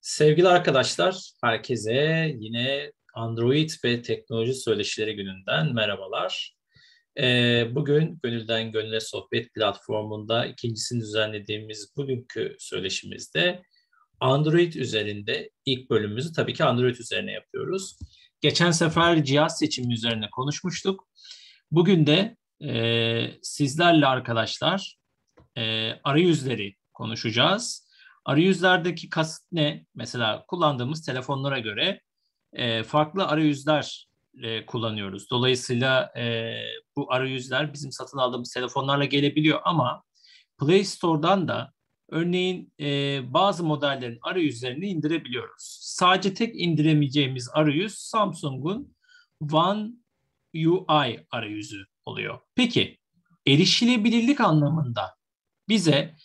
Sevgili arkadaşlar, herkese yine Android ve teknoloji söyleşileri gününden merhabalar. Ee, bugün Gönülden Gönüle Sohbet platformunda ikincisini düzenlediğimiz bugünkü söyleşimizde Android üzerinde ilk bölümümüzü tabii ki Android üzerine yapıyoruz. Geçen sefer cihaz seçimi üzerine konuşmuştuk. Bugün de e, sizlerle arkadaşlar e, arayüzleri konuşacağız. Arayüzlerdeki kasıt ne? Mesela kullandığımız telefonlara göre e, farklı arayüzler e, kullanıyoruz. Dolayısıyla e, bu arayüzler bizim satın aldığımız telefonlarla gelebiliyor ama Play Store'dan da örneğin e, bazı modellerin arayüzlerini indirebiliyoruz. Sadece tek indiremeyeceğimiz arayüz Samsung'un One UI arayüzü oluyor. Peki erişilebilirlik anlamında bize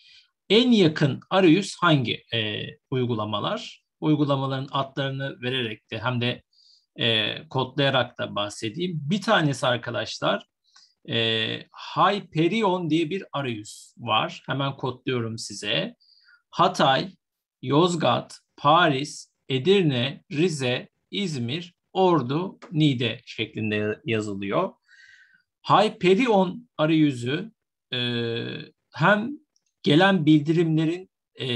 en yakın arayüz hangi e, uygulamalar? Uygulamaların adlarını vererek de hem de e, kodlayarak da bahsedeyim. Bir tanesi arkadaşlar e, Hyperion diye bir arayüz var. Hemen kodluyorum size. Hatay, Yozgat, Paris, Edirne, Rize, İzmir, Ordu, Niğde şeklinde yazılıyor. Hyperion arayüzü e, hem gelen bildirimlerin e,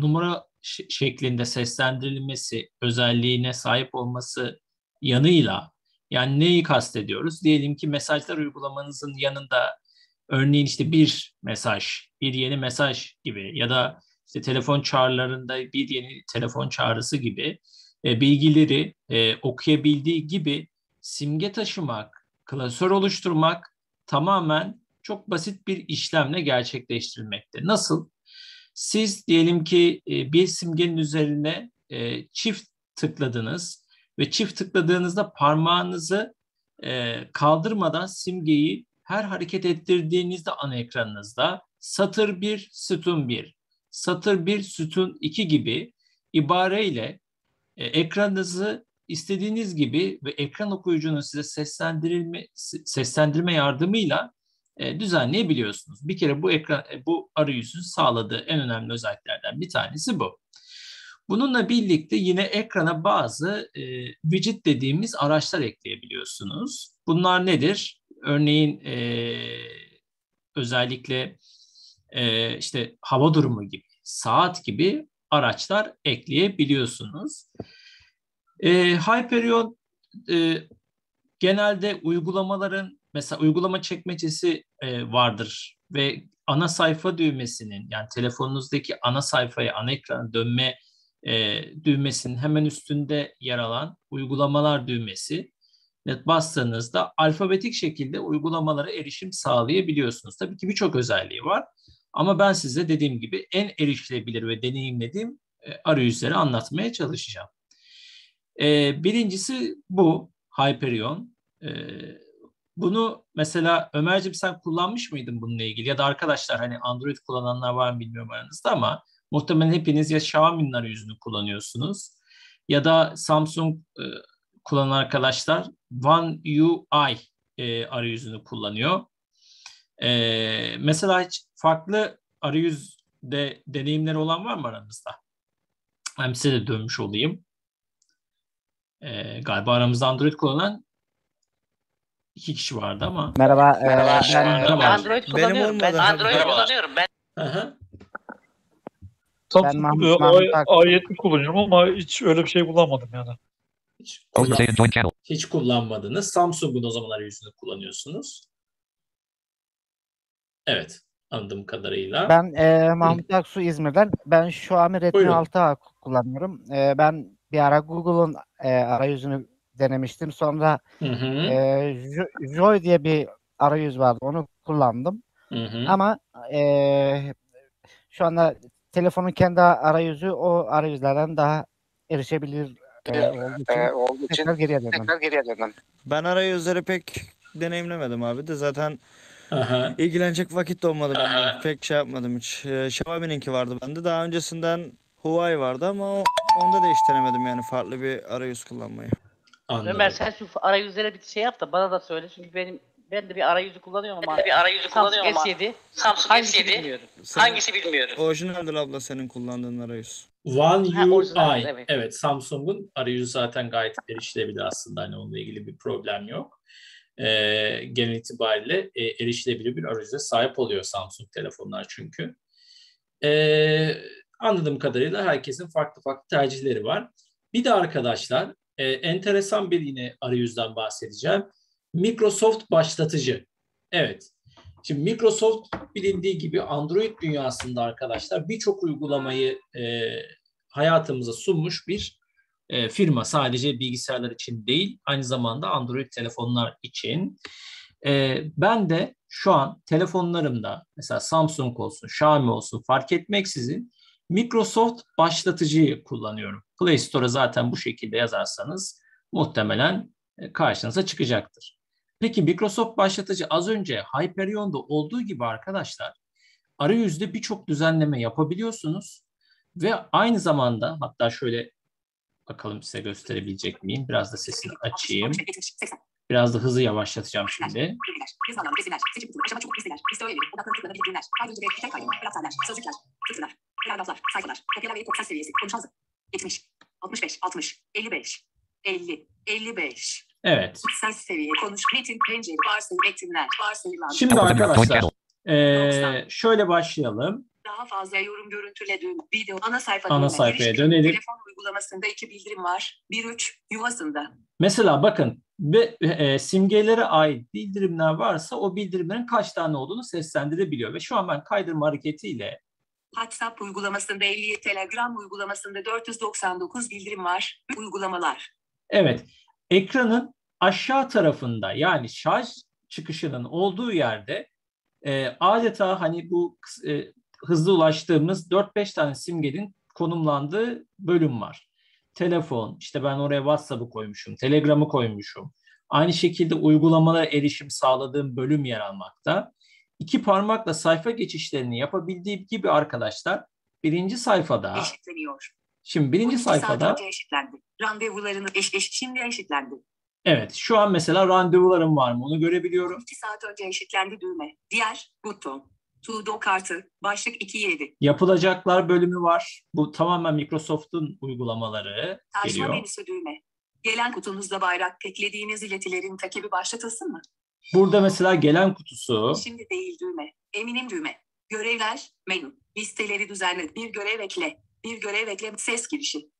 numara şeklinde seslendirilmesi özelliğine sahip olması yanıyla yani neyi kastediyoruz? Diyelim ki mesajlar uygulamanızın yanında örneğin işte bir mesaj, bir yeni mesaj gibi ya da işte telefon çağrılarında bir yeni telefon çağrısı gibi e, bilgileri e, okuyabildiği gibi simge taşımak, klasör oluşturmak tamamen çok basit bir işlemle gerçekleştirilmekte. Nasıl? Siz diyelim ki e, bir simgenin üzerine e, çift tıkladınız ve çift tıkladığınızda parmağınızı e, kaldırmadan simgeyi her hareket ettirdiğinizde ana ekranınızda satır 1, sütun 1, satır 1, sütun 2 gibi ibareyle ekranınızı istediğiniz gibi ve ekran okuyucunun size seslendirilme seslendirme yardımıyla e, düzenleyebiliyorsunuz. Bir kere bu ekran e, bu arayüzün sağladığı en önemli özelliklerden bir tanesi bu. Bununla birlikte yine ekrana bazı e, widget dediğimiz araçlar ekleyebiliyorsunuz. Bunlar nedir? Örneğin e, özellikle e, işte hava durumu gibi, saat gibi araçlar ekleyebiliyorsunuz. E, Hyperion e, genelde uygulamaların mesela uygulama çekmecesi e, vardır ve ana sayfa düğmesinin yani telefonunuzdaki ana sayfaya, ana ekrana dönme e, düğmesinin hemen üstünde yer alan uygulamalar düğmesi net bastığınızda alfabetik şekilde uygulamalara erişim sağlayabiliyorsunuz. Tabii ki birçok özelliği var ama ben size dediğim gibi en erişilebilir ve deneyimlediğim e, arayüzleri anlatmaya çalışacağım. E, birincisi bu Hyperion. E, bunu mesela Ömerciğim sen kullanmış mıydın bununla ilgili? Ya da arkadaşlar hani Android kullananlar var mı bilmiyorum aranızda ama muhtemelen hepiniz ya Xiaomi'nin arayüzünü kullanıyorsunuz ya da Samsung e, kullanan arkadaşlar One UI e, arayüzünü kullanıyor. E, mesela hiç farklı arayüzde deneyimleri olan var mı aranızda? Hem size de dönmüş olayım. E, galiba aramızda Android kullanan iki kişi vardı ama. Merhaba. e, Merhaba. ben Merhaba. Android kullanıyorum. Ben. Android Merhaba. kullanıyorum. Ben Aha. Ben Mahmut- Samsung Mahmut A- Akgül. A70 kullanıyorum ama hiç öyle bir şey kullanmadım yani. Hiç, kullan- hiç kullanmadınız. Samsung'un o zaman arayüzünü kullanıyorsunuz. Evet. Anladığım kadarıyla. ben e, Mahmut Aksu İzmir'den. Ben Xiaomi Redmi Buyurun. 6A kullanıyorum. E, ben bir ara Google'un e, arayüzünü denemiştim. Sonra Hı hı. e, Jo- Joy diye bir arayüz vardı. Onu kullandım. Hı hı. Ama e, şu anda telefonun kendi arayüzü o arayüzlerden daha erişebilir e, olduğu için, tekrar geriye döndüm. Ben arayüzleri pek deneyimlemedim abi de zaten Aha. ilgilenecek vakit de olmadı bende. Pek şey yapmadım hiç. Ee, Xiaomi'ninki vardı bende. Daha öncesinden Huawei vardı ama o- onda da hiç denemedim yani farklı bir arayüz kullanmayı. Anladım. Ömer sen şu arayüzlere bir şey yap da bana da söyle çünkü benim Ben de bir arayüzü kullanıyorum ama. Ben de bir arayüzü Samsung kullanıyorum ama S7. Samsung Hangisi S7 bilmiyorum. Sen- hangisi bilmiyorum. Orijinaldir abla senin kullandığın arayüz. One Ha, UI. Evet. evet. Samsung'un arayüzü zaten gayet erişilebilir aslında. Hani onunla ilgili bir problem yok. Ee, genel itibariyle e, erişilebilir bir arayüze sahip oluyor Samsung telefonlar çünkü. Ee, anladığım kadarıyla herkesin farklı farklı tercihleri var. Bir de arkadaşlar e, enteresan bir yine arayüzden bahsedeceğim. Microsoft başlatıcı. Evet. Şimdi Microsoft bilindiği gibi Android dünyasında arkadaşlar birçok uygulamayı e, hayatımıza sunmuş bir e, firma. Sadece bilgisayarlar için değil, aynı zamanda Android telefonlar için. E, ben de şu an telefonlarımda mesela Samsung olsun, Xiaomi olsun fark etmeksizin Microsoft başlatıcıyı kullanıyorum. Play Store'a zaten bu şekilde yazarsanız muhtemelen e, karşınıza çıkacaktır. Peki Microsoft başlatıcı az önce Hyperion'da olduğu gibi arkadaşlar arayüzde birçok düzenleme yapabiliyorsunuz ve aynı zamanda hatta şöyle bakalım size gösterebilecek miyim? Biraz da sesini açayım. Biraz da hızı yavaşlatacağım şimdi. Paragraflar, sayfalar, kopyala ve ses seviyesi, konuşan hızı, 70, 65, 60, 55, 50, 55, Evet. ses seviye, konuş, metin, pencere, varsayı, metinler, varsayılan, Şimdi arkadaşlar eee, şöyle başlayalım. daha fazla yorum görüntüle düğüm, video, ana sayfa Ana sayfaya dönelim. Telefon uygulamasında iki bildirim var, 1-3, yuvasında. Mesela bakın ve e, simgelere ait bildirimler varsa o bildirimlerin kaç tane olduğunu seslendirebiliyor. Ve şu an ben kaydırma hareketiyle WhatsApp uygulamasında 50, Telegram uygulamasında 499 bildirim var, uygulamalar. evet ekranın aşağı tarafında yani şarj çıkışının olduğu yerde e, adeta hani bu e, hızlı ulaştığımız 4-5 tane simgenin konumlandığı bölüm var. Telefon, işte ben oraya WhatsApp'ı koymuşum, Telegram'ı koymuşum. Aynı şekilde uygulamalara erişim sağladığım bölüm yer almakta. İki parmakla sayfa geçişlerini yapabildiğim gibi arkadaşlar birinci sayfada, Eşitleniyor. şimdi birinci 12 saat sayfada eşitlendi. Randevularını eş, eş şimdi eşitlendi. evet şu an mesela randevularım var mı onu görebiliyorum. 2 saat önce eşitlendi düğme. Diğer buton. To-do kartı. Başlık 2.7. Yapılacaklar bölümü var. Bu tamamen Microsoft'un uygulamaları Taşma geliyor. menüsü düğme. Gelen kutunuzda bayrak eklediğiniz iletilerin takibi başlatasın mı? Burada mesela gelen kutusu, Şimdi değil. Eminim düğme. Görevler, menü. Listeleri düzenle. Bir görev ekle. Bir görev ekle. Ses girişi.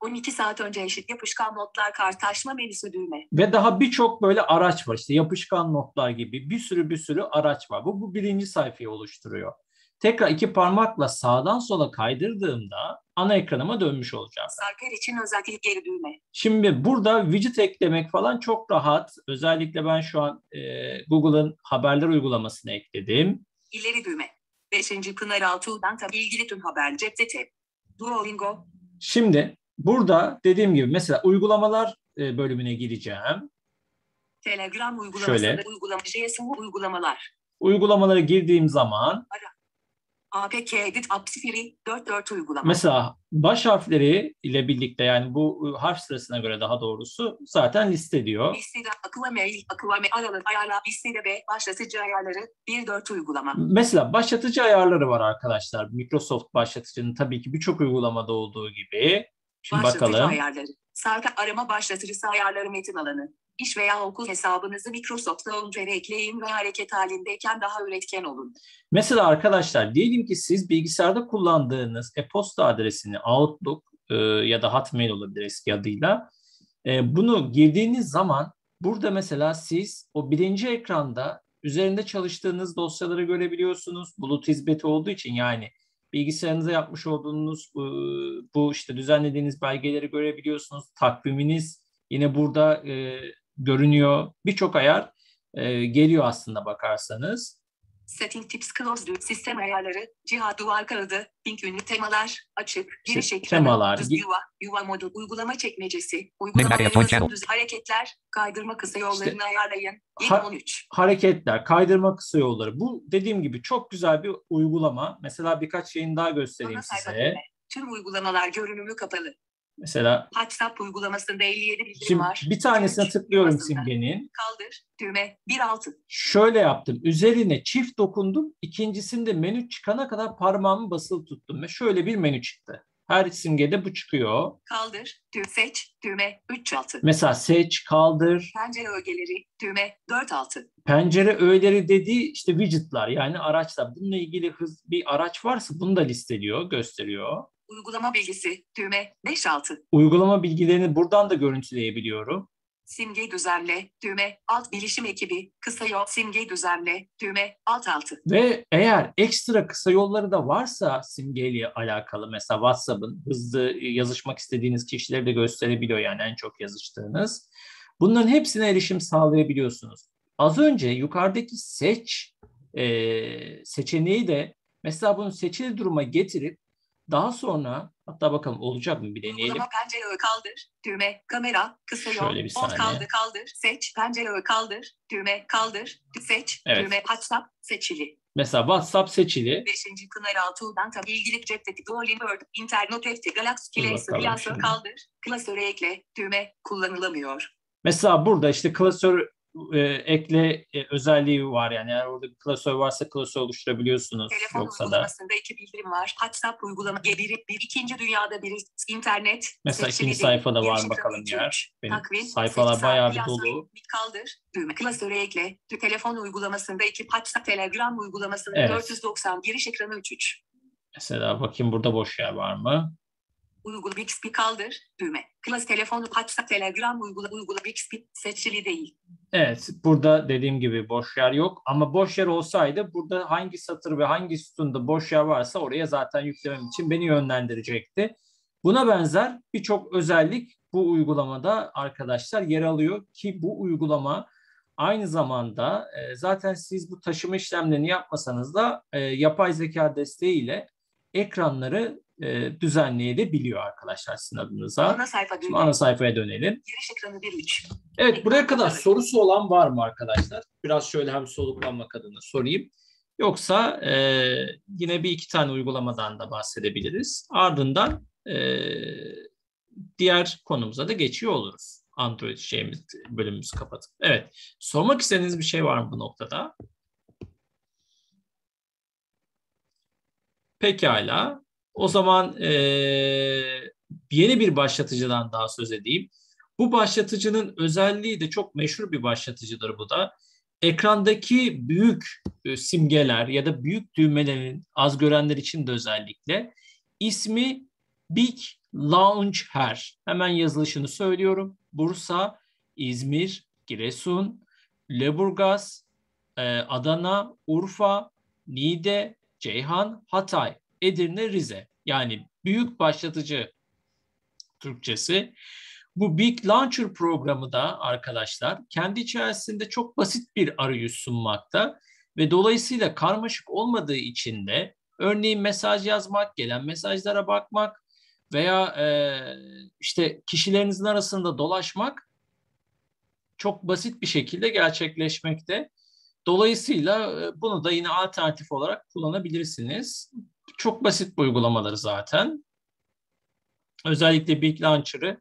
12 saat önce eşit yapışkan notlar kartaşma menüsü düğme. ve daha birçok böyle araç var. İşte yapışkan notlar gibi bir sürü bir sürü araç var. Bu, bu birinci sayfayı oluşturuyor. Tekrar iki parmakla sağdan sola kaydırdığımda ana ekranıma dönmüş olacağım. Sarper için özellik geri düğme. Şimdi burada widget eklemek falan çok rahat. Özellikle ben şu an e, Google'ın haberler uygulamasını ekledim. İleri düğme. 5. Pınar Altuğ'dan tabi ilgili tüm haber cepte tab. Duolingo. Şimdi burada dediğim gibi mesela uygulamalar e, bölümüne gireceğim. Telegram uygulamasında Şöyle. uygulama JSU uygulamalar. Uygulamalara girdiğim zaman APK Edit App Sifiri 44 uygulama. Mesela baş harfleri ile birlikte yani bu harf sırasına göre daha doğrusu zaten listeliyor. Listede akıva mail, akıva mail aralık ayarla listede B başlatıcı ayarları 1.4 uygulama. Mesela başlatıcı ayarları var arkadaşlar. Microsoft başlatıcının tabii ki birçok uygulamada olduğu gibi. Şimdi Başlatıcı bakalım. ayarları. Sarka arama başlatıcısı ayarları metin alanı. İş veya okul hesabınızı Microsoft Launcher'e ekleyin ve hareket halindeyken daha üretken olun. Mesela arkadaşlar diyelim ki siz bilgisayarda kullandığınız e-posta adresini Outlook e, ya da Hotmail olabilir eski adıyla. E, bunu girdiğiniz zaman burada mesela siz o birinci ekranda üzerinde çalıştığınız dosyaları görebiliyorsunuz. Bulut hizmeti olduğu için yani bilgisayarınıza yapmış olduğunuz e, bu işte düzenlediğiniz belgeleri görebiliyorsunuz. Takviminiz yine burada e, görünüyor. Birçok ayar e, geliyor aslında bakarsanız. Setting Tips Close düğüm, sistem ayarları, cihat duvar kağıdı, link ünlü temalar, açık, giriş İşte ekranı, temalar, düz yuva, yuva modu, uygulama çekmecesi, Point Channel. düz hareketler, kaydırma kısa yollarını ayarlayın, Ha- 13. hareketler, kaydırma kısa yolları. Bu dediğim gibi çok güzel bir uygulama. Mesela birkaç şeyini daha göstereyim Ana size. Tüm uygulamalar görünümü kapalı. Mesela WhatsApp uygulamasında 57 bildirim şimdi var. bir tanesine tıklıyorum simgenin. Kaldır. Düğme 1.6. Şöyle yaptım. Üzerine çift dokundum. İkincisinde menü çıkana kadar parmağımı basılı tuttum ve şöyle bir menü çıktı. Her simgede bu çıkıyor. Kaldır. Düğme seç. Düğme 3.6. Mesela seç, kaldır, Pencere ögeleri. Düğme 4.6. pencere öğeleri dediği işte widgetlar yani araçlar. Bununla ilgili hız bir araç varsa bunu da listeliyor, gösteriyor. Uygulama bilgisi. Düğme 5.6. Uygulama bilgilerini buradan da görüntüleyebiliyorum. Simge düzenle. Düğme alt bilişim ekibi. Kısa yol. Simge düzenle. Düğme alt altı. Ve eğer ekstra kısa yolları da varsa simgeyle alakalı mesela WhatsApp'ın hızlı yazışmak istediğiniz kişileri de gösterebiliyor yani en çok yazıştığınız. Bunların hepsine erişim sağlayabiliyorsunuz. Az önce yukarıdaki seç e, seçeneği de mesela bunu seçili duruma getirip daha sonra hatta bakalım olacak mı bir deneyelim. Uygulama pencere öğe kaldır. Düğme kamera. Kısa yol. Şöyle bir saniye. kaldır kaldır. Seç. Pencere öğe kaldır. Düğme kaldır. Seç. Evet. Düğme WhatsApp seçili. Mesela WhatsApp seçili. Beşinci Pınar Altuğ'dan tabi ilgili cepteki Duolingo Word, Internet Efte, Galaxy Dur Klasör, kaldır. Klasöre ekle. Düğme kullanılamıyor. Mesela burada işte klasör e, ekle e, özelliği var yani eğer orada bir klasör varsa klasör oluşturabiliyorsunuz Telefon yoksa da uygulamasında iki bildirim var. WhatsApp uygulama biri, bir ikinci dünyada biri internet. mesela ikinci sayfada var bakalım yer. Benim Takvim, sayfalar bayağı bir dolu. Bir kaldır. Düğme. Klasöre ekle. Telefon uygulamasında iki WhatsApp, Telegram uygulamasında Evet. 490. Giriş ekranı 33. Mesela bakayım burada boş yer var mı? Uygula Bixby kaldır. Düğme. Klas telefonu WhatsApp, Telegram uygula uygula Bixby seçili değil. Evet burada dediğim gibi boş yer yok ama boş yer olsaydı burada hangi satır ve hangi sütunda boş yer varsa oraya zaten yüklemem için beni yönlendirecekti. Buna benzer birçok özellik bu uygulamada arkadaşlar yer alıyor ki bu uygulama aynı zamanda e, zaten siz bu taşıma işlemlerini yapmasanız da e, yapay zeka desteğiyle ekranları e, düzenleyebiliyor arkadaşlar sizin adınıza. Ana sayfa Şimdi ana sayfaya dönelim. Giriş ekranı 1.3. Evet buraya kadar sorusu olan var mı arkadaşlar? Biraz şöyle hem soluklanmak adına sorayım. Yoksa e, yine bir iki tane uygulamadan da bahsedebiliriz. Ardından e, diğer konumuza da geçiyor oluruz. Android şeyimiz, bölümümüzü kapatıp. Evet. Sormak istediğiniz bir şey var mı bu noktada? Pekala. O zaman e, yeni bir başlatıcıdan daha söz edeyim. Bu başlatıcının özelliği de çok meşhur bir başlatıcıdır bu da. Ekrandaki büyük e, simgeler ya da büyük düğmelerin az görenler için de özellikle ismi Big Launcher. Hemen yazılışını söylüyorum. Bursa, İzmir, Giresun, Leburgaz, e, Adana, Urfa, Niğde, Ceyhan, Hatay, Edirne, Rize. Yani büyük başlatıcı Türkçesi. Bu Big Launcher programı da arkadaşlar kendi içerisinde çok basit bir arayüz sunmakta ve dolayısıyla karmaşık olmadığı için de örneğin mesaj yazmak, gelen mesajlara bakmak veya e, işte kişilerinizin arasında dolaşmak çok basit bir şekilde gerçekleşmekte. Dolayısıyla e, bunu da yine alternatif olarak kullanabilirsiniz. Çok basit uygulamaları zaten. Özellikle Big Launcher'ı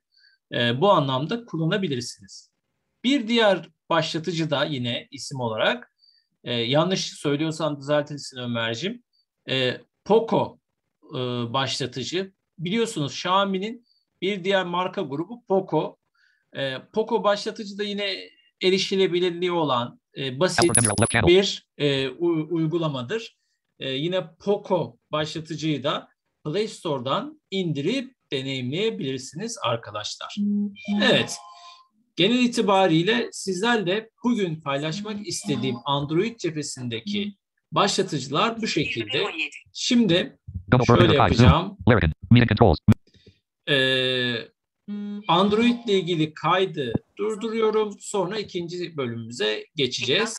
e, bu anlamda kullanabilirsiniz. Bir diğer başlatıcı da yine isim olarak e, yanlış söylüyorsam düzeltilsin Ömer'cim. E, Poco e, başlatıcı. Biliyorsunuz Xiaomi'nin bir diğer marka grubu Poco. E, Poco başlatıcı da yine erişilebilirliği olan e, basit bir e, u- uygulamadır. E, yine Poco başlatıcıyı da Play Store'dan indirip deneyimleyebilirsiniz arkadaşlar. Evet. Genel itibariyle sizlerle bugün paylaşmak istediğim Android cephesindeki başlatıcılar bu şekilde. 21.17. Şimdi şöyle Burger 5 Zoom. yapacağım. Ee, Android ile ilgili kaydı durduruyorum. Sonra ikinci bölümümüze geçeceğiz.